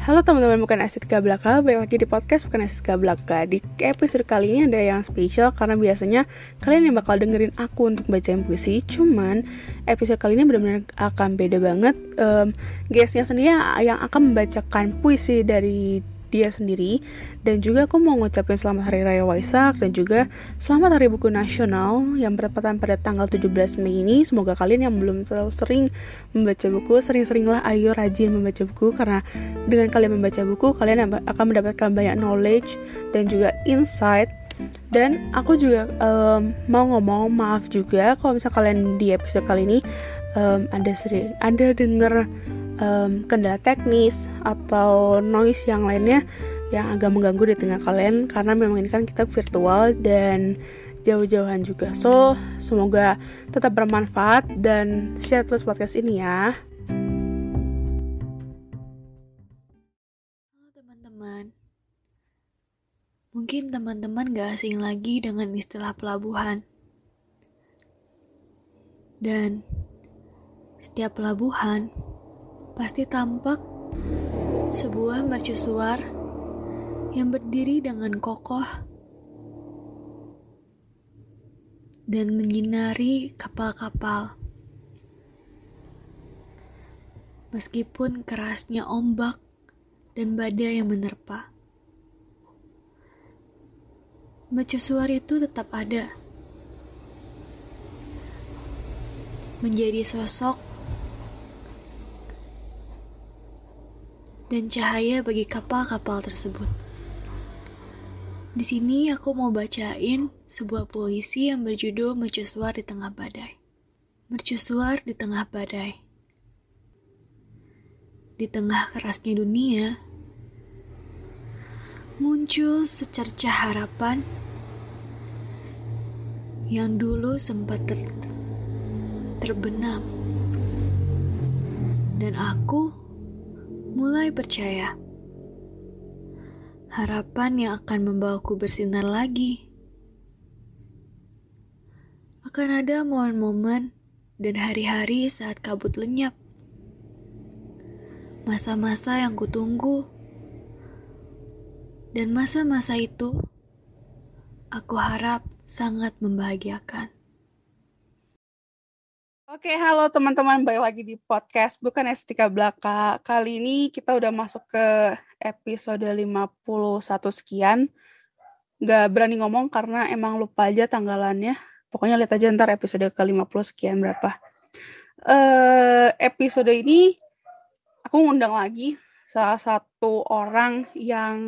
Halo teman-teman bukan aset Gablaka, balik lagi di podcast bukan aset Gablaka. Di episode kali ini ada yang spesial karena biasanya kalian yang bakal dengerin aku untuk bacain puisi. Cuman episode kali ini benar-benar akan beda banget. Um, Guestnya sendiri yang akan membacakan puisi dari dia sendiri. Dan juga aku mau ngucapin selamat hari raya Waisak dan juga selamat hari buku nasional yang bertepatan pada tanggal 17 Mei ini. Semoga kalian yang belum terlalu sering membaca buku sering-seringlah ayo rajin membaca buku karena dengan kalian membaca buku kalian akan mendapatkan banyak knowledge dan juga insight. Dan aku juga um, mau ngomong maaf juga kalau misalnya kalian di episode kali ini um, ada sering ada denger um, kendala teknis atau noise yang lainnya yang agak mengganggu di tengah kalian karena memang ini kan kita virtual dan jauh-jauhan juga. So, semoga tetap bermanfaat dan share terus podcast ini ya. Halo teman-teman. Mungkin teman-teman gak asing lagi dengan istilah pelabuhan. Dan setiap pelabuhan pasti tampak sebuah mercusuar yang berdiri dengan kokoh dan menyinari kapal-kapal. Meskipun kerasnya ombak dan badai yang menerpa. Mercusuar itu tetap ada. Menjadi sosok dan cahaya bagi kapal-kapal tersebut. Di sini aku mau bacain sebuah puisi yang berjudul Mercusuar di Tengah Badai. Mercusuar di tengah badai. Di tengah kerasnya dunia, muncul secercah harapan yang dulu sempat ter terbenam. Dan aku mulai percaya. Harapan yang akan membawaku bersinar lagi. Akan ada momen-momen dan hari-hari saat kabut lenyap. Masa-masa yang kutunggu. Dan masa-masa itu, aku harap sangat membahagiakan. Oke, halo teman-teman, balik lagi di podcast Bukan Estetika Belaka. Kali ini kita udah masuk ke episode 51 sekian. Gak berani ngomong karena emang lupa aja tanggalannya. Pokoknya lihat aja ntar episode ke-50 sekian berapa. Uh, episode ini aku ngundang lagi salah satu orang yang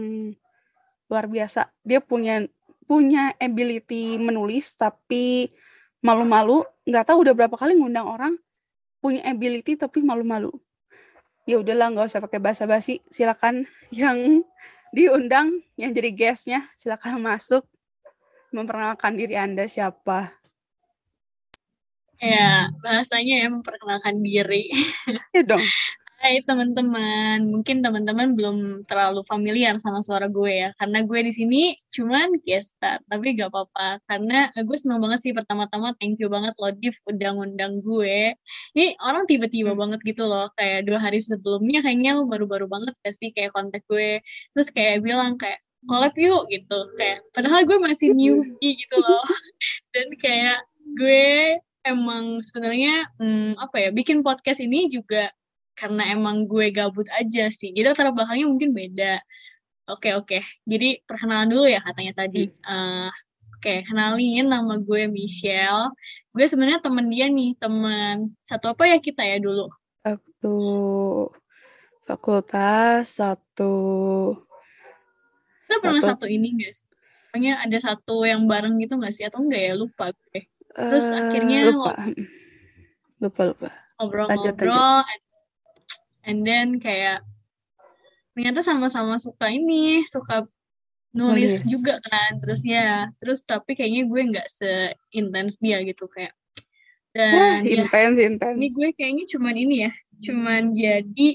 luar biasa. Dia punya punya ability menulis tapi malu-malu nggak tahu udah berapa kali ngundang orang punya ability tapi malu-malu. Ya udahlah nggak usah pakai basa-basi silakan yang diundang yang jadi guestnya silakan masuk memperkenalkan diri anda siapa. Ya bahasanya ya memperkenalkan diri. Ya dong Hai teman-teman, mungkin teman-teman belum terlalu familiar sama suara gue ya, karena gue di sini cuman guest star, tapi gak apa-apa, karena gue seneng banget sih pertama-tama thank you banget lo Div udah ngundang gue. Ini orang tiba-tiba hmm. banget gitu loh, kayak dua hari sebelumnya kayaknya lo baru-baru banget gak sih kayak kontak gue, terus kayak bilang kayak collab yuk gitu, kayak padahal gue masih newbie gitu loh, dan kayak gue emang sebenarnya hmm, apa ya bikin podcast ini juga karena emang gue gabut aja sih. Jadi latar belakangnya mungkin beda. Oke oke. Jadi perkenalan dulu ya katanya tadi. Hmm. Uh, oke kenalin nama gue Michelle. Gue sebenarnya temen dia nih, temen satu apa ya kita ya dulu? Satu fakultas, satu. Kita pernah satu, ini guys. Pokoknya ada satu yang bareng gitu gak sih? Atau enggak ya? Lupa gue. Terus uh, akhirnya lupa. Lupa lupa. Ngobrol-ngobrol, and then kayak ternyata sama-sama suka ini suka nulis oh, juga kan terus ya terus tapi kayaknya gue nggak seintens dia gitu kayak dan ya, intens intens ini gue kayaknya cuman ini ya cuman jadi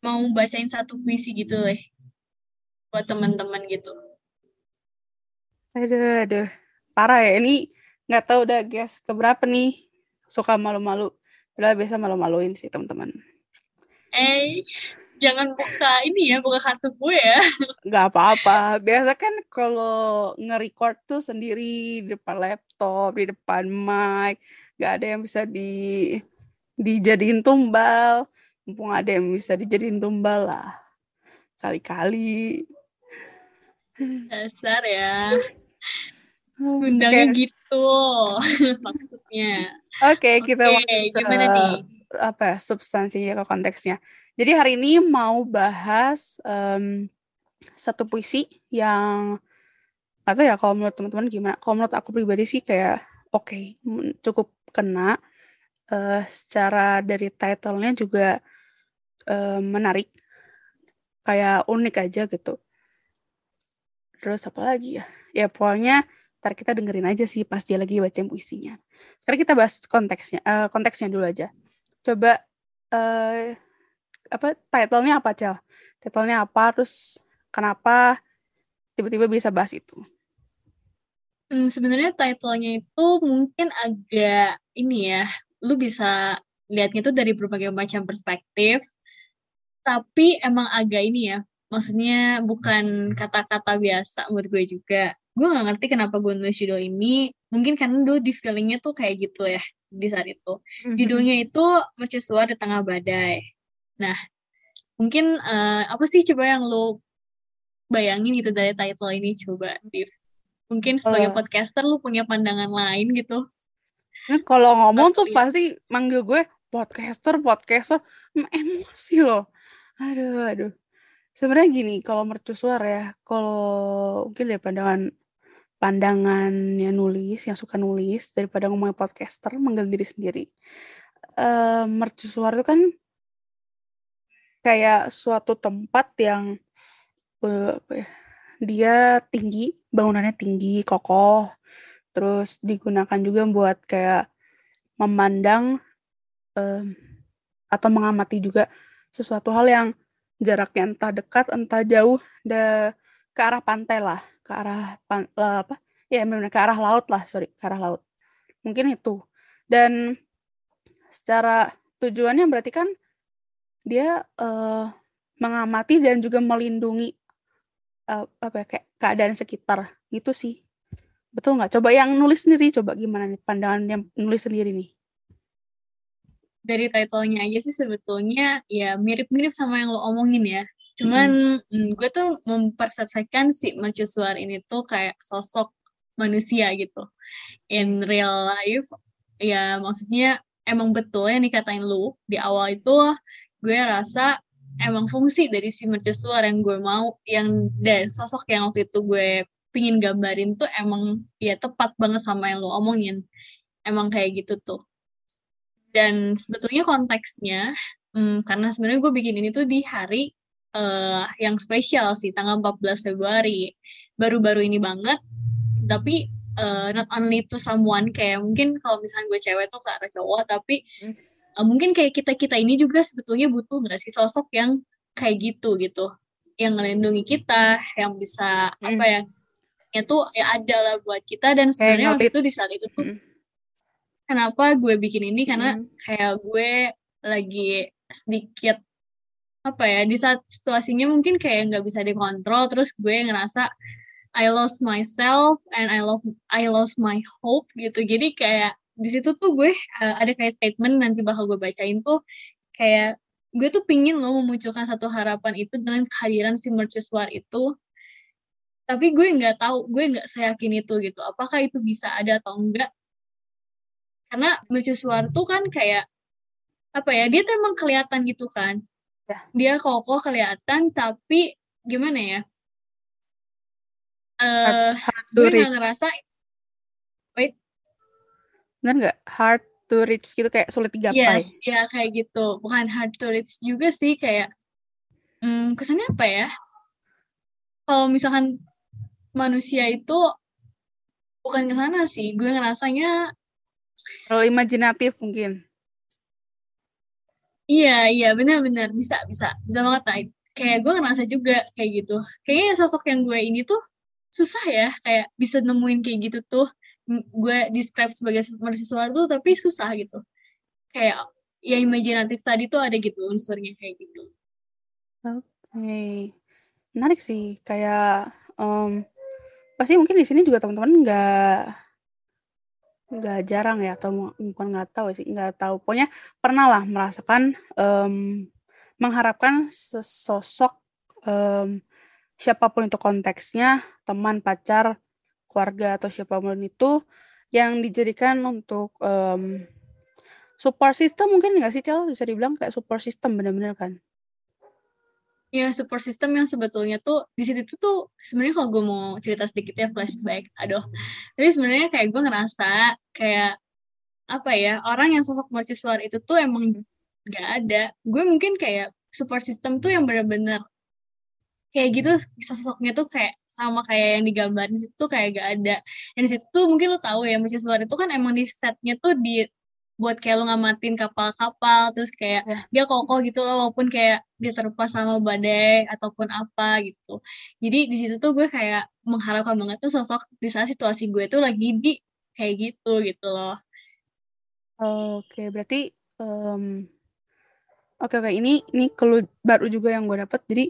mau bacain satu puisi gitu loh buat teman-teman gitu. Aduh aduh. Parah ya ini nggak tahu udah guys keberapa nih. Suka malu-malu. Udah biasa malu-maluin sih teman-teman eh jangan buka ini ya, buka kartu gue ya. Gak apa-apa. Biasa kan kalau nge-record tuh sendiri di depan laptop, di depan mic, gak ada yang bisa di dijadiin tumbal. Mumpung ada yang bisa dijadiin tumbal lah. Kali-kali. Dasar ya. Undangnya Oke. gitu maksudnya. Oke, kita Oke, masuk ke gimana nih? Apa ya, substansinya ke konteksnya. Jadi hari ini mau bahas em, satu puisi yang tahu ya kalau menurut teman-teman gimana. Kalau menurut aku pribadi sih kayak oke, men- cukup kena. Eh, secara dari title-nya juga eh, menarik, kayak unik aja gitu. Terus apa lagi ya? Ya pokoknya ntar kita dengerin aja sih pas dia lagi bacain puisinya. Sekarang kita bahas konteksnya, eh, konteksnya dulu aja. Coba eh apa title-nya apa, Cel? Title-nya apa? Terus kenapa tiba-tiba bisa bahas itu? Hmm, sebenarnya title-nya itu mungkin agak ini ya, lu bisa lihatnya itu dari berbagai macam perspektif, tapi emang agak ini ya, maksudnya bukan kata-kata biasa menurut gue juga. Gue gak ngerti kenapa gue nulis judul ini, mungkin karena dulu di feelingnya tuh kayak gitu ya, di saat itu. Judulnya itu Mercusuar di Tengah Badai. Nah, mungkin eh, apa sih coba yang lo bayangin gitu dari title ini coba, Div. Mungkin sebagai Kalau- podcaster lu punya pandangan lain gitu. Kalau ngomong Pas tuh pasti manggil gue podcaster, podcaster, Em- emosi loh. Aduh, aduh. Sebenarnya gini, kalau mercusuar ya, kalau mungkin dari pandangan pandangannya nulis, yang suka nulis daripada ngomongin podcaster, manggil diri sendiri. Eh, mercusuar itu kan kayak suatu tempat yang ya, dia tinggi, bangunannya tinggi, kokoh, terus digunakan juga buat kayak memandang em, atau mengamati juga sesuatu hal yang jaraknya entah dekat entah jauh da, ke arah pantai lah ke arah pan, lah, apa ya benar ke arah laut lah sorry ke arah laut. Mungkin itu. Dan secara tujuannya berarti kan dia eh, mengamati dan juga melindungi eh, apa ya, kayak keadaan sekitar gitu sih. Betul nggak? Coba yang nulis sendiri coba gimana nih pandangan yang nulis sendiri nih? Dari title-nya aja sih sebetulnya ya mirip-mirip sama yang lo omongin ya. Cuman mm, gue tuh mempersepsikan si mercusuar ini tuh kayak sosok manusia gitu. In real life, ya maksudnya emang betul yang dikatain lu di awal itu gue rasa emang fungsi dari si mercusuar yang gue mau, yang dan sosok yang waktu itu gue pingin gambarin tuh emang ya tepat banget sama yang lu omongin. Emang kayak gitu tuh. Dan sebetulnya konteksnya, hmm, karena sebenarnya gue bikin ini tuh di hari eh, yang spesial sih, tanggal 14 Februari. Baru-baru ini banget, tapi eh, not only to someone, kayak mungkin kalau misalnya gue cewek tuh ke arah cowok, tapi Hmm. eh, mungkin kayak kita-kita ini juga sebetulnya butuh nggak sih sosok yang kayak gitu gitu, yang ngelindungi kita, yang bisa Hmm. apa ya, itu ya ada lah buat kita dan sebenarnya waktu itu di saat itu tuh Mm. kenapa gue bikin ini karena Mm. kayak gue lagi sedikit apa ya di saat situasinya mungkin kayak nggak bisa dikontrol terus gue ngerasa I lost myself and I love I lost my hope gitu. Jadi kayak di situ tuh gue uh, ada kayak statement nanti bakal gue bacain tuh kayak gue tuh pingin loh memunculkan satu harapan itu dengan kehadiran si mercusuar itu. Tapi gue nggak tahu gue nggak seyakin itu gitu. Apakah itu bisa ada atau enggak karena mercusuar tuh kan kayak apa ya dia tuh emang kelihatan gitu kan. Dia kokoh kelihatan tapi gimana ya? Eh Hard to gue nggak ngerasa Bener nggak? Hard to reach gitu kayak sulit digapai. yes ya kayak gitu. Bukan hard to reach juga sih kayak hmm, kesannya apa ya? Kalau misalkan manusia itu bukan ke sana sih. Gue ngerasanya Terlalu imajinatif mungkin. Iya, iya, benar-benar bisa, bisa, bisa banget. Nah, kayak gue ngerasa juga kayak gitu. Kayaknya sosok yang gue ini tuh susah ya, kayak bisa nemuin kayak gitu tuh. Gue describe sebagai mahasiswa tuh, tapi susah gitu. Kayak ya imajinatif tadi tuh ada gitu unsurnya kayak gitu. Oke, okay. menarik sih. Kayak um, pasti mungkin di sini juga teman-teman nggak nggak jarang ya atau bukan nggak tahu sih nggak tahu. Pokoknya pernah lah merasakan um, mengharapkan sesosok um, siapa pun itu konteksnya teman pacar keluarga atau siapa pun itu yang dijadikan untuk um, support system mungkin nggak sih Cel? Bisa dibilang kayak support system bener-bener kan ya support system yang sebetulnya tuh di situ tuh sebenarnya kalau gue mau cerita sedikit ya flashback aduh. Tapi sebenarnya kayak gue ngerasa kayak apa ya orang yang sosok mercusuar itu tuh emang gak ada. Gue mungkin kayak support system tuh yang bener-bener kayak gitu sosoknya tuh kayak sama kayak yang digambarin situ kayak gak ada. Dan di situ tuh mungkin lo tahu ya mercusuar itu kan emang di setnya tuh di buat kayak lo ngamatin kapal-kapal terus kayak ya. dia kokoh gitu loh walaupun kayak dia terpa sama badai ataupun apa gitu. Jadi di situ tuh gue kayak mengharapkan banget tuh sosok di saat situasi gue tuh lagi di kayak gitu gitu loh. Oke berarti um, oke oke ini ini kalau baru juga yang gue dapet. Jadi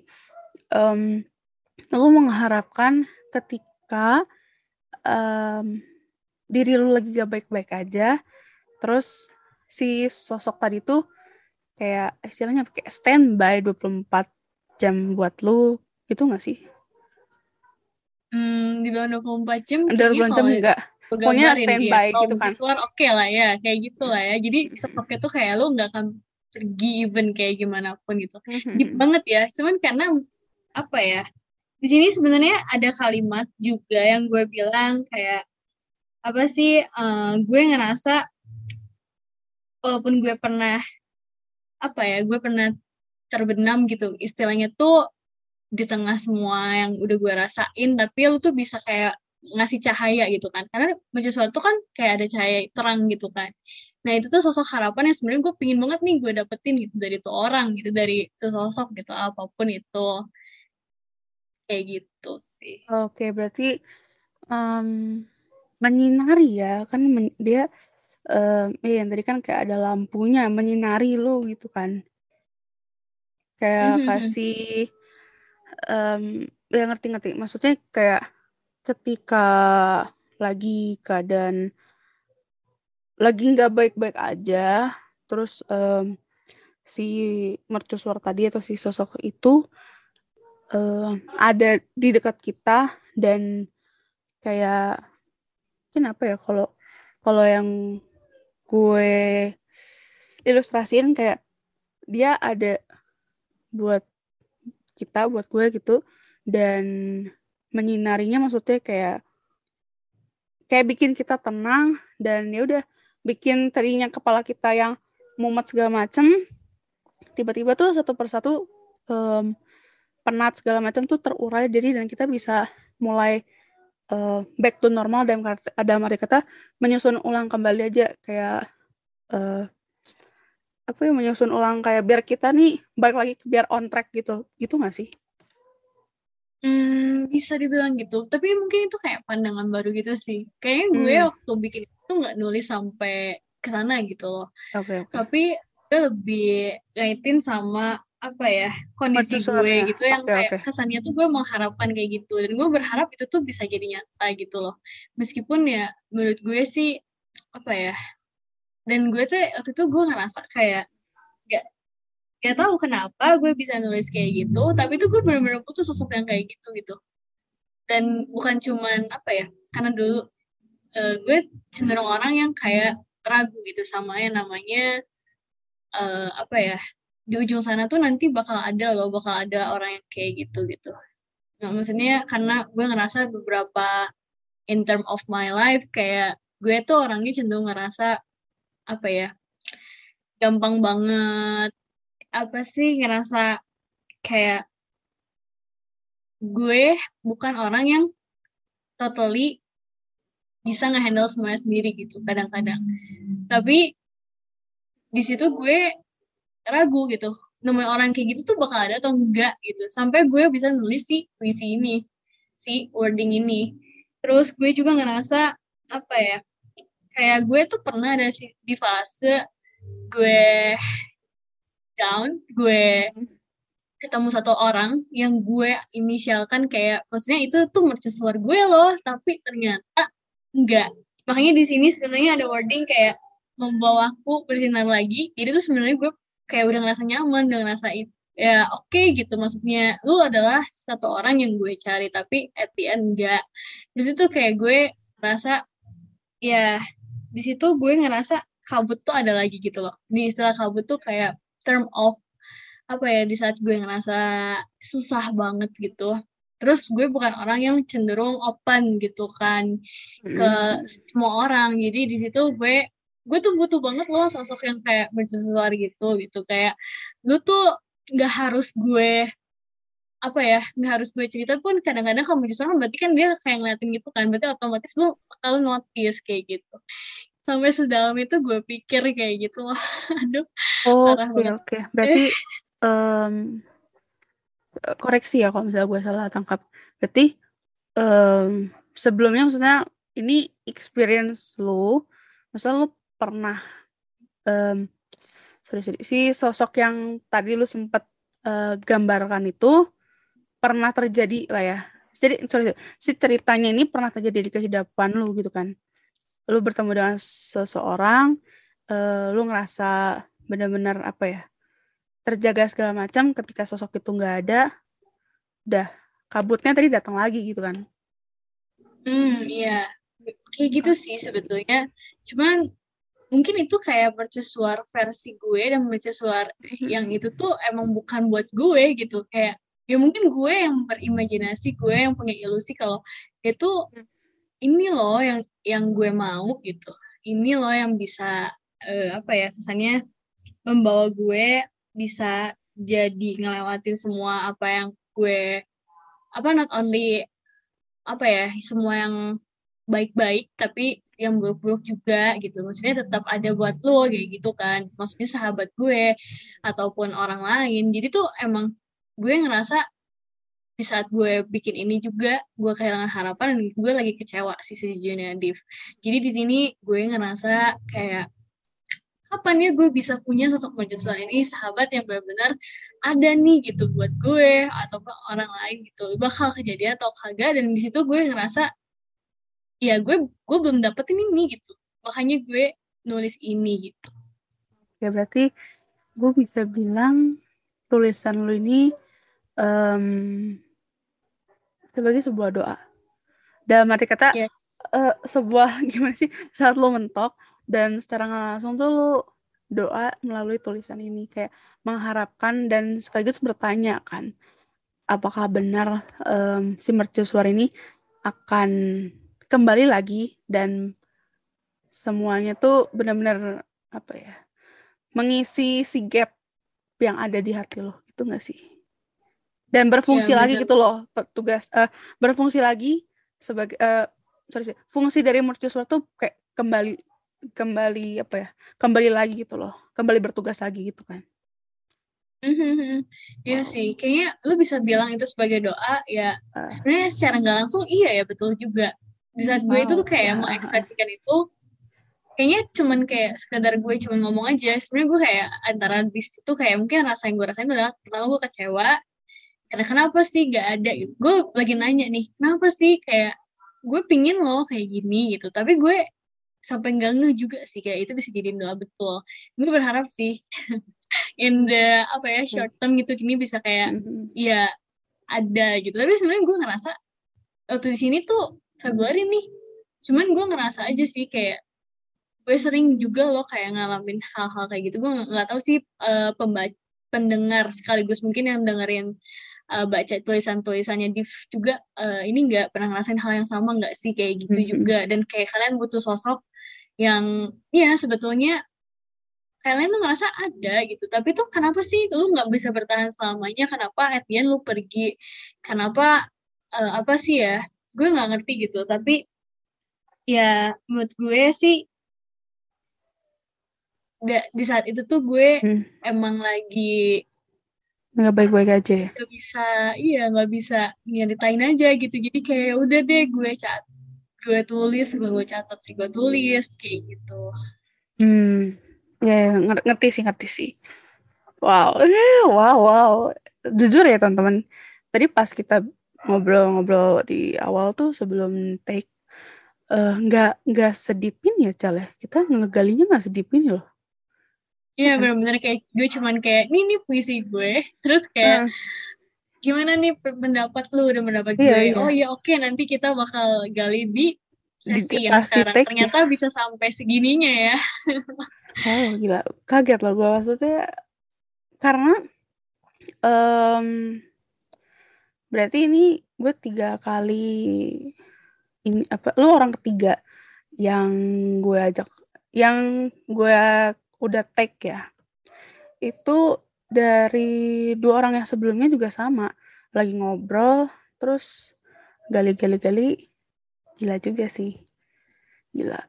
um, lu mengharapkan ketika um, diri lu lagi gak baik-baik aja terus si sosok tadi tuh kayak istilahnya kayak standby 24 jam buat lu gitu gak sih? Hmm, di bawah 24 jam 24 jam enggak. Pokoknya standby dia. gitu kan. oke okay lah ya, kayak gitu lah ya. Jadi stoknya tuh kayak lu nggak akan pergi even kayak gimana pun gitu. Mm-hmm. Deep banget ya. Cuman karena apa ya? Di sini sebenarnya ada kalimat juga yang gue bilang kayak apa sih? Uh, gue ngerasa walaupun gue pernah apa ya gue pernah terbenam gitu. Istilahnya tuh di tengah semua yang udah gue rasain tapi lu tuh bisa kayak ngasih cahaya gitu kan. Karena mercusuar tuh kan kayak ada cahaya terang gitu kan. Nah itu tuh sosok harapan yang sebenarnya gue pingin banget nih gue dapetin gitu dari tuh orang gitu dari tuh sosok gitu apa pun itu. Kayak gitu sih. Oke berarti um, menyinari ya. Kan men dia um, iya yang tadi kan kayak ada lampunya menyinari lu gitu kan. Kayak mm-hmm. kasih um, ya ngerti-ngerti. Maksudnya kayak ketika lagi keadaan lagi nggak baik-baik aja, terus um, si mercusuar tadi atau si sosok itu um, ada di dekat kita dan kayak kenapa ya kalau kalau yang gue ilustrasiin kayak dia ada buat kita buat gue gitu dan menyinarinya maksudnya kayak kayak bikin kita tenang dan ya udah bikin tadinya kepala kita yang mumet segala macem. Tiba-tiba tuh satu persatu um, penat segala macam tuh terurai diri dan kita bisa mulai uh, back to normal dan ada mari kata menyusun ulang kembali aja kayak uh, apa ya menyusun ulang kayak biar kita nih balik lagi biar on track gitu gitu nggak sih? Hmm, bisa dibilang gitu. Tapi mungkin itu kayak pandangan baru gitu sih. Kayaknya gue hmm. waktu bikin itu nggak nulis sampai ke sana gitu loh. Okay, okay. Tapi gue lebih ngaitin sama apa ya kondisi gue gitu yang okay, kayak okay. kesannya tuh gue mengharapkan kayak gitu. Dan gue berharap itu tuh bisa jadi nyata gitu loh. Meskipun ya menurut gue sih apa ya dan gue tuh waktu itu gue ngerasa kayak gak gak tahu kenapa gue bisa nulis kayak gitu tapi tuh gue benar-benar butuh sosok yang kayak gitu gitu. Dan bukan cuman apa ya karena dulu uh, gue cenderung orang yang kayak ragu gitu sama yang namanya uh, apa ya di ujung sana tuh nanti bakal ada loh, bakal ada orang yang kayak gitu gitu. Nah, maksudnya karena gue ngerasa beberapa in term of my life kayak gue tuh orangnya cenderung ngerasa apa ya gampang banget apa sih ngerasa kayak gue bukan orang yang totally bisa ngehandle semuanya sendiri gitu kadang-kadang tapi di situ gue ragu gitu. Nemuin orang kayak gitu tuh bakal ada atau enggak gitu. Sampai gue bisa nulis si puisi ini si wording ini. Terus gue juga ngerasa apa ya kayak gue tuh pernah ada di fase gue down gue ketemu satu orang yang gue inisialkan kayak maksudnya itu tuh mercusuar gue loh tapi ternyata enggak. Makanya di sini sebenarnya ada wording kayak membawaku bersinar lagi. Jadi tuh sebenarnya gue kayak udah ngerasa nyaman udah ngerasa ya oke okay, gitu. Maksudnya lu adalah satu orang yang gue cari tapi at the end enggak di situ kayak gue rasa ya di situ gue ngerasa kabut tuh ada lagi gitu loh. Di istilah kabut tuh kayak term of apa ya di saat gue ngerasa susah banget gitu. Terus gue bukan orang yang cenderung open gitu kan ke semua orang. Jadi di situ gue gue tuh butuh banget loh sosok yang kayak bersesuar gitu gitu. Kayak lu tuh nggak harus gue apa ya nggak harus gue cerita pun kadang-kadang kamu justru berarti kan dia kayak ngeliatin gitu kan. Berarti otomatis lu bakal notice kayak gitu. Sampai sedalam itu gue pikir kayak gitu loh. Aduh oh, oke oke. Okay. berarti um, koreksi ya kalau misalnya gue salah tangkap. Berarti um, sebelumnya maksudnya ini experience lo, maksudnya lo pernah um, sorry, sorry si sosok yang tadi lo sempat uh, gambarkan itu pernah terjadi lah ya. Jadi sorry, si ceritanya ini pernah terjadi di kehidupan lo gitu kan. Lo bertemu dengan seseorang, uh, lo ngerasa benar-benar apa ya? terjaga segala macam ketika sosok itu nggak ada udah kabutnya tadi datang lagi gitu kan hmm iya kayak gitu sih sebetulnya cuman mungkin itu kayak mercusuar versi gue dan mercusuar yang itu tuh emang bukan buat gue gitu. Kayak ya mungkin gue yang berimajinasi gue yang punya ilusi kalau itu ini loh yang yang gue mau gitu. Ini loh yang bisa uh, apa ya kesannya membawa gue bisa jadi ngelewatin semua apa yang gue apa not only apa ya semua yang baik-baik tapi yang buruk-buruk juga gitu. Maksudnya tetap ada buat lo kayak gitu kan. Maksudnya sahabat gue ataupun orang lain. Jadi tuh emang gue ngerasa di saat gue bikin ini juga gue kehilangan harapan dan gue lagi kecewa sih sejujurnya Div. Jadi di sini gue ngerasa kayak kapan ya gue bisa punya sosok mercusuar ini sahabat yang benar-benar ada nih gitu buat gue atau orang lain gitu. Bakal kejadian atau kagak dan di situ gue ngerasa ya gue gue belum dapetin ini gitu makanya gue nulis ini gitu ya berarti gue bisa bilang tulisan lu ini um, sebagai sebuah doa dalam arti kata yeah. Iya. uh, sebuah gimana sih saat lo mentok dan secara langsung tuh lu doa melalui tulisan ini kayak mengharapkan dan sekaligus bertanya kan apakah benar um, si mercusuar ini akan kembali lagi dan semuanya tuh benar-benar apa ya mengisi si gap yang ada di hati lo itu gak sih dan berfungsi ya, lagi bener. gitu loh petugas uh, berfungsi lagi sebagai uh, sorry sih fungsi dari mercusuar tuh kayak kembali kembali apa ya kembali lagi gitu loh kembali bertugas lagi gitu kan Mm-hmm. Iya sih, kayaknya lu bisa bilang itu sebagai doa ya. Uh. Sebenarnya secara nggak langsung iya ya betul juga. Di saat gue itu tuh kayak yeah. mengekspresikan itu, kayaknya cuman kayak sekedar gue cuman ngomong aja. Sebenarnya gue kayak antara di situ kayak mungkin rasa yang gue rasain adalah pertama gue kecewa. Karena kenapa sih gak ada? Gitu. Gue lagi nanya nih, kenapa sih kayak gue pingin loh kayak gini gitu. Tapi gue sampai nggak ngeh juga sih kayak itu bisa jadi doa betul gue berharap sih in the apa ya short term gitu gini bisa kayak mm-hmm. ya ada gitu tapi sebenarnya gue ngerasa waktu di sini tuh Februari nih. Cuman gue ngerasa aja sih kayak gue sering juga loh kayak ngalamin hal-hal kayak gitu. Gue nggak tahu sih uh, pembaca pendengar sekaligus mungkin yang dengerin uh, baca tulisan-tulisannya Div juga uh, ini nggak pernah ngerasain hal yang sama nggak sih kayak gitu mm-hmm. juga. Dan kayak kalian butuh sosok yang ya sebetulnya kalian tuh ngerasa ada gitu. Tapi tuh kenapa sih lu nggak bisa bertahan selamanya? Kenapa Etienne lu pergi? Kenapa uh, apa sih ya gue nggak ngerti gitu. Tapi ya menurut gue sih gak, di saat itu tuh gue hmm. emang lagi nggak baik-baik aja ya? Nggak bisa iya nggak bisa nyeritain aja gitu. Jadi kayak udah deh gue cat gue tulis gue gue catat sih gue tulis kayak gitu. Hmm. Ya yeah, ngerti sih ngerti sih. Wow wow wow. Jujur ya teman-teman. Tadi pas kita ngobrol-ngobrol di awal tuh sebelum take eh, nggak uh, nggak sedipin ya cal ya? Kita ngegalinya nggak sedipin loh. Iya benar-benar kayak gue cuman kayak ini nih puisi gue. Terus kayak uh. gimana nih pendapat lu? Dan pendapat iya, gue. iya. oh ya oke nanti kita bakal gali di sesi di, yang sekarang. take, ternyata ya. bisa sampai segininya ya. Oh gila. Kaget loh gue maksudnya. Karena um, berarti ini gue tiga kali ini apa lu orang ketiga yang gue ajak yang gue udah take ya. Itu dari dua orang yang sebelumnya juga sama. Lagi ngobrol terus gali-gali-gali. Gila juga sih. Gila.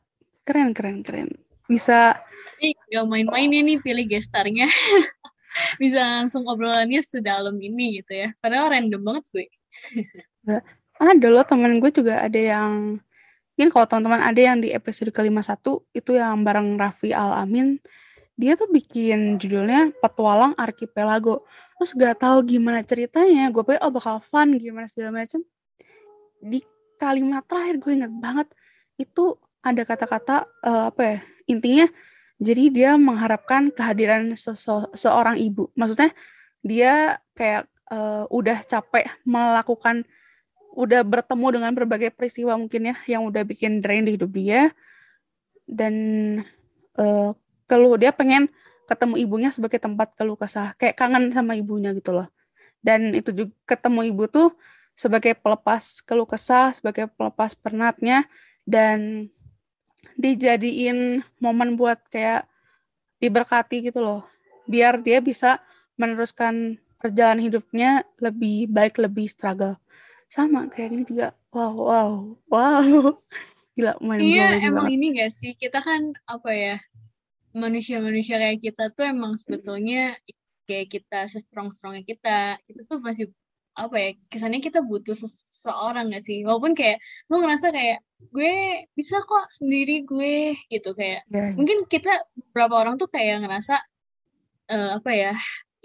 Keren keren keren. Bisa ini gak main-main nih pilih gestarnya bisa langsung obrolannya sedalam ini gitu ya. Padahal random banget gue. Ada loh temen gue juga ada yang mungkin kalau teman-teman ada yang di episode kelima satu itu yang bareng Raffi Al Amin dia tuh bikin judulnya Petualang Archipelago. Terus gak tahu gimana ceritanya gue pikir oh bakal fun gimana segala macam di kalimat terakhir gue inget banget itu ada kata-kata uh, apa ya intinya jadi dia mengharapkan kehadiran seorang ibu. Maksudnya dia kayak uh, udah capek melakukan udah bertemu dengan berbagai peristiwa mungkin ya yang udah bikin drain di hidup dia. Dan uh, keluh dia pengen ketemu ibunya sebagai tempat keluh kesah. Kayak kangen sama ibunya gitu loh. Dan itu juga ketemu ibu tuh sebagai pelepas keluh kesah sebagai pelepas penatnya. Dan dijadiin momen buat kayak diberkati gitu loh. Biar dia bisa meneruskan perjalanan hidupnya lebih baik lebih struggle. Sama kayak gini juga. Wow wow wow. Gila main iya emang banget. ini gak sih? Kita kan apa ya manusia-manusia kayak kita tuh emang sebetulnya kayak kita sestrong-strongnya kita. Itu tuh masih apa ya kesannya kita butuh seseorang gak sih walaupun kayak lu ngerasa kayak gue bisa kok sendiri gue gitu kayak yeah. Iya. mungkin kita beberapa orang tuh kayak ngerasa uh, apa ya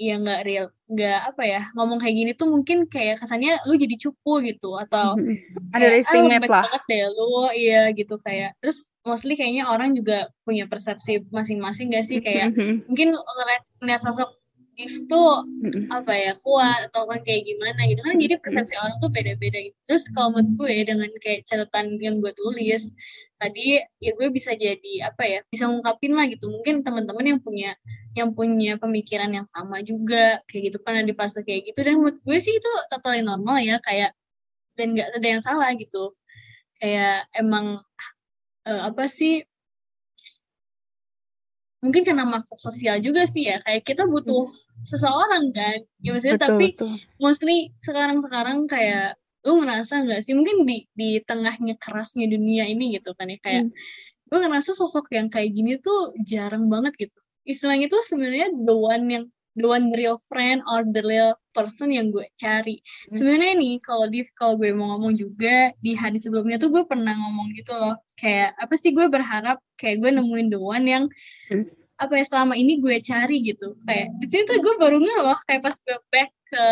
ya nggak real nggak apa ya ngomong kayak gini tuh mungkin kayak kesannya lu jadi cupu gitu atau ada estimate ah, lah banget deh lu iya gitu kayak terus mostly kayaknya orang juga punya persepsi masing-masing gak sih kayak mungkin ngeliat, ngeliat sosok Gift tuh apa ya kuat atau kan kayak gimana gitu. Kan jadi persepsi orang tuh beda-beda gitu. Terus kalau menurut gue dengan kayak catatan yang gue tulis tadi ya gue bisa jadi apa ya bisa ngungkapin lah gitu. Mungkin teman-teman yang punya yang punya pemikiran yang sama juga kayak gitu kan di fase kayak gitu. Dan menurut gue sih itu totally normal ya kayak dan nggak ada yang salah gitu. Kayak emang uh, apa sih mungkin karena makhluk sosial juga sih ya kayak kita butuh hmm. seseorang kan ya maksudnya betul, tapi betul. mostly sekarang-sekarang kayak lu ngerasa nggak sih mungkin di di tengahnya kerasnya dunia ini gitu kan ya kayak hmm. gue ngerasa sosok yang kayak gini tuh jarang banget gitu istilahnya tuh sebenarnya the one yang the one real friend or the real person yang gue cari. Hmm. Sebenarnya nih kalau di kalau gue mau ngomong juga di hari sebelumnya tuh gue pernah ngomong gitu loh. Kayak apa sih gue berharap kayak gue nemuin the one yang hmm. apa ya selama ini gue cari gitu. Kayak di sini tuh gue baru nggak loh kayak pas gue back ke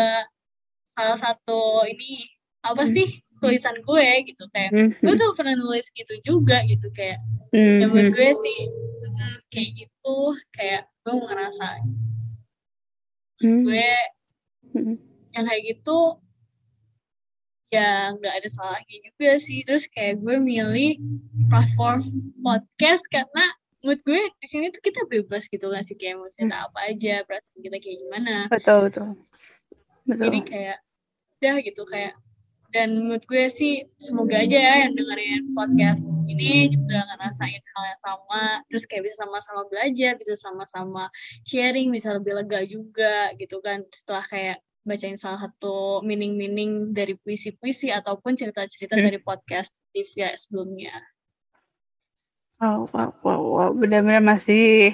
salah satu ini apa hmm. sih tulisan gue gitu kayak hmm. gue tuh pernah nulis gitu juga gitu kayak hmm. menurut gue sih hmm, kayak gitu kayak gue ngerasa hmm. gue hmm. yang kayak gitu ya nggak ada salahnya juga sih terus kayak gue milih platform podcast karena menurut gue di sini tuh kita bebas gitu nggak sih kayak mau cerita hmm. apa aja perasaan kita kayak gimana betul betul betul jadi kayak udah gitu kayak dan menurut gue sih semoga aja ya yang dengerin podcast ini juga ngerasain hal yang sama terus kayak bisa sama-sama belajar bisa sama-sama sharing bisa lebih lega juga gitu kan setelah kayak bacain salah satu meaning-meaning dari puisi-puisi ataupun cerita-cerita hmm. dari podcast TV sebelumnya. Wow, wow, wow, wow. benar-benar masih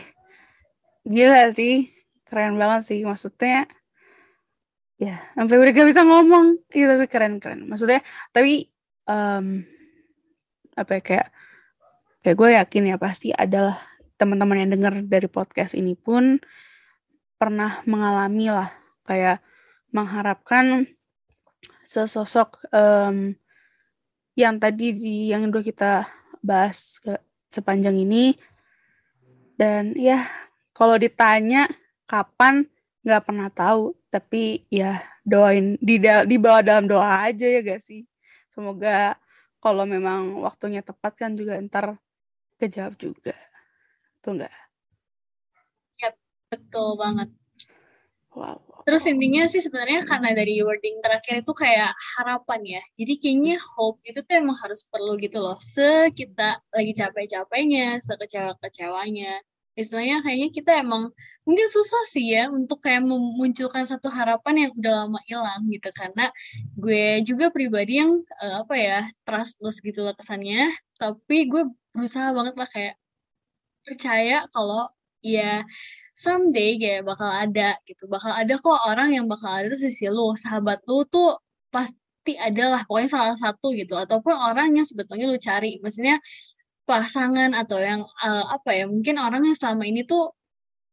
gila sih, keren banget sih. Maksudnya ya sampai udah gak bisa ngomong. Iya tapi keren keren. Maksudnya tapi um, apa ya kayak kayak gue yakin ya pasti adalah teman-teman yang dengar dari podcast ini pun pernah mengalami lah kayak mengharapkan sesosok um, yang tadi di yang udah kita bahas ke, sepanjang ini. Dan ya kalau ditanya kapan nggak pernah tahu tapi ya doain di di bawah dalam doa aja ya gak sih semoga kalau memang waktunya tepat kan juga ntar kejawab juga tuh enggak ya betul banget wow Terus intinya sih sebenarnya karena dari wording terakhir itu kayak harapan ya. Jadi kayaknya hope itu tuh emang harus perlu gitu loh. Se kita lagi capek-capeknya, sekecewa-kecewanya. Istilahnya kayaknya kita emang mungkin susah sih ya untuk kayak memunculkan satu harapan yang udah lama hilang gitu. Karena gue juga pribadi yang uh, apa ya trustless gitu loh kesannya. Tapi gue berusaha banget lah kayak percaya kalau ya someday kayak bakal ada gitu. Bakal ada kok orang yang bakal ada di sisi lu. Sahabat lu tuh pasti ada lah. Pokoknya salah satu gitu. Ataupun orang yang sebetulnya lu cari. Maksudnya pasangan atau yang uh, apa ya mungkin orang yang selama ini tuh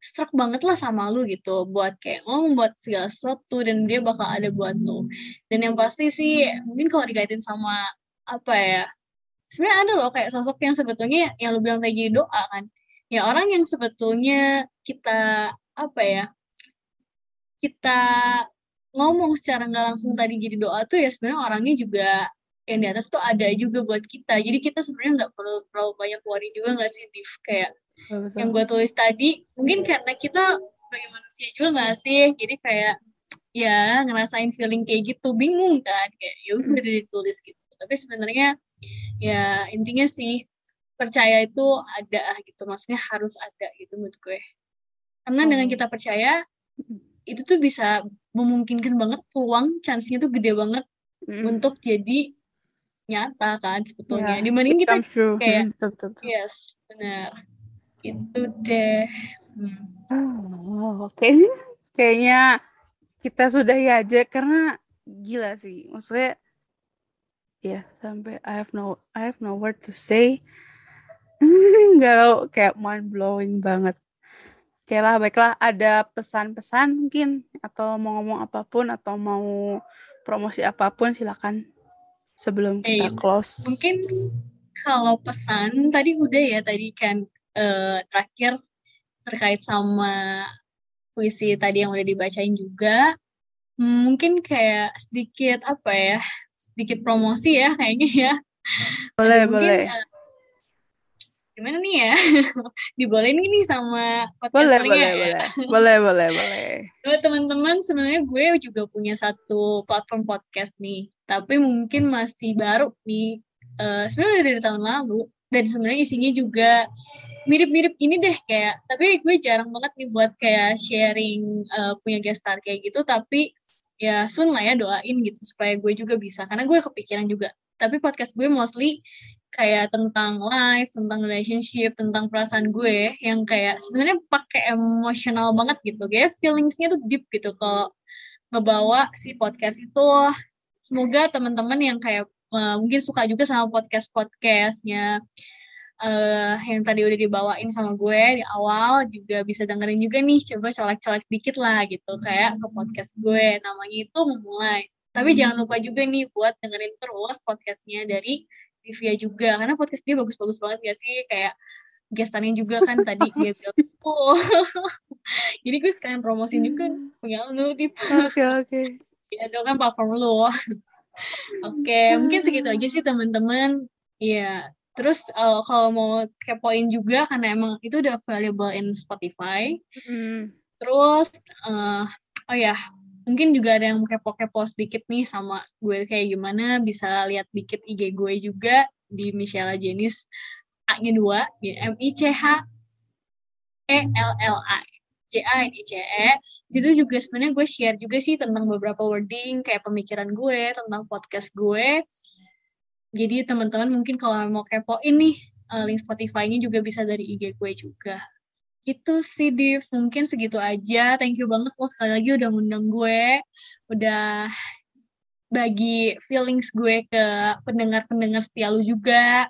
struck banget lah sama lu gitu buat kayak mau membuat segala sesuatu dan dia bakal ada buat lu. Dan yang pasti sih mungkin kalau dikaitin sama apa ya sebenarnya ada loh kayak sosok yang sebetulnya yang lu bilang tadi doa kan. Ya orang yang sebetulnya kita apa ya kita ngomong secara nggak langsung tadi jadi doa tuh ya sebenarnya orangnya juga yang di atas tuh ada juga buat kita. Jadi kita sebenarnya nggak perlu terlalu banyak worry juga nggak sih Div? Kayak Betul. yang gue tulis tadi mungkin karena kita sebagai manusia juga nggak sih? Jadi kayak ya ngerasain feeling kayak gitu. Bingung kan? Kayak ya udah ditulis gitu. Tapi sebenarnya ya intinya sih percaya itu ada gitu. Maksudnya harus ada gitu menurut gue. Karena dengan kita percaya itu tuh bisa memungkinkan banget peluang chance-nya tuh gede banget mm. untuk jadi nyata kan sebetulnya. Yeah, dibanding kita kayak mm, betul, betul, betul. yes benar. Itu deh. Hmm. oh, oke. Okay. kayaknya kita sudah ya aja karena gila sih. Maksudnya ya yeah, sampai I have no I have no word to say. Nggak tahu, kayak mind blowing banget. Oke lah, baiklah. Ada pesan-pesan mungkin? Atau mau ngomong apa pun? Atau mau promosi apa pun? Silakan sebelum kita hey, close. Mungkin kalau pesan tadi udah ya tadi kan uh, terakhir terkait sama puisi tadi yang udah dibacain juga. Mungkin kayak sedikit apa ya? Sedikit promosi ya kayaknya ya. Boleh, mungkin, boleh. Uh, gimana nih ya? Dibolehin gini sama boleh boleh, ya? boleh. Boleh boleh boleh. Boleh teman-teman. Sebenarnya gue juga punya satu platform podcast nih. Tapi mungkin masih baru nih. Uh, sebenarnya dari tahun lalu. Dan sebenarnya isinya juga mirip-mirip ini deh kayak. Tapi gue jarang banget nih buat kayak sharing uh, punya guest star kayak gitu. Tapi ya soon lah ya doain gitu supaya gue juga bisa. Karena gue kepikiran juga. Tapi podcast gue mostly kayak tentang life, tentang relationship, tentang perasaan gue yang kayak sebenarnya pakai emosional banget gitu. Kayak feelingsnya tuh deep gitu kalau ngebawa si podcast itu. Semoga teman-teman yang kayak uh, mungkin suka juga sama podcast-podcastnya uh, yang tadi udah dibawain sama gue di awal juga bisa dengerin juga nih coba colek-colek dikit lah gitu kayak ke podcast gue namanya itu memulai tapi jangan lupa juga nih buat dengerin terus podcastnya dari Livia juga karena podcast dia bagus-bagus banget ya sih? Kayak gestannya juga kan tadi dia oh jadi gue sekalian promosin juga punya lu tipe oke oke. Ya dong kan platform lu oke okay, mungkin segitu aja sih teman-teman. Ya terus uh, kalau mau kepoin juga karena emang itu udah valuable in Spotify. Mm. terus uh, oh ya mungkin juga ada yang kepo-kepo sedikit nih sama gue kayak gimana bisa lihat dikit IG gue juga di Michelle Jenis A-nya dua ya M I C H E L L I J A N I C E. Situ juga sebenarnya gue share juga sih tentang beberapa wording kayak pemikiran gue tentang podcast gue. Jadi teman-teman mungkin kalau mau kepo ini eh, link Spotify-nya juga bisa dari IG gue juga itu sih Div. Mungkin segitu aja. Thank you banget lo sekali lagi udah ngundang gue. Udah bagi feelings gue ke pendengar-pendengar setia lu juga.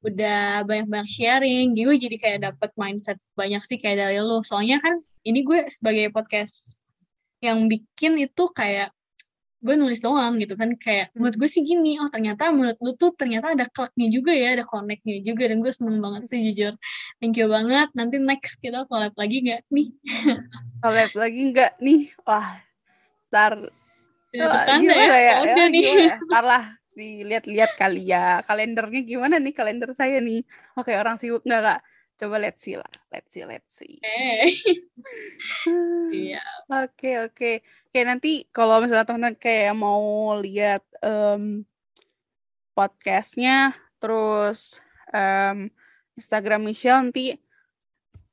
Udah banyak-banyak sharing. Gue jadi kayak dapet mindset banyak sih kayak dari lo soalnya kan ini gue sebagai podcast yang bikin itu kayak gue nulis doang gitu kan kayak menurut gue sih gini oh ternyata menurut lu tuh ternyata ada klaknya juga ya ada connectnya juga dan gue seneng banget sih jujur. Thank you banget. Nanti next kita collab lagi gak nih? Collab lagi nggak nih? Wah ntar. Ya, ya, ya, ya, nih. ntar lah dilihat-lihat kali ya. Kalendernya gimana nih? Kalender saya nih. Oke orang sibuk nggak kak coba let's see lah let's see let's see. Eh. iya. oke oke. Oke nanti kalau misalnya teman-teman kayak mau lihat um, podcastnya terus um, Instagram Michelle nanti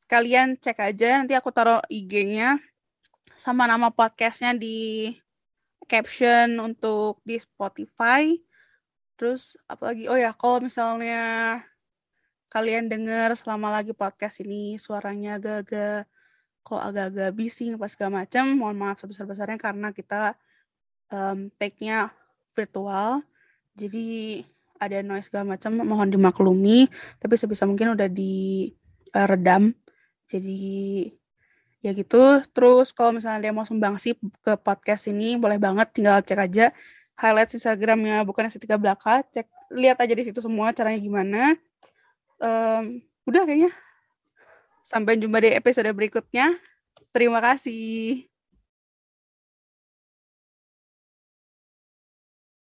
kalian cek aja nanti aku taruh IG-nya sama nama podcastnya di caption untuk di Spotify. Terus apalagi? Oh ya kalau misalnya kalian dengar selama lagi podcast ini suaranya agak-agak kok agak-agak bising pas segala macam mohon maaf sebesar-besarnya karena kita um, take-nya virtual. Jadi ada noise segala macam mohon dimaklumi. Tapi sebisa mungkin udah di uh, redam. Jadi ya gitu. Terus kalau misalnya dia mau sumbangsi ke podcast ini boleh banget tinggal cek aja highlight Instagramnya bukan estetika belaka cek lihat aja di situ semua caranya gimana um, udah kayaknya. Sampai jumpa di episode berikutnya. Terima kasih.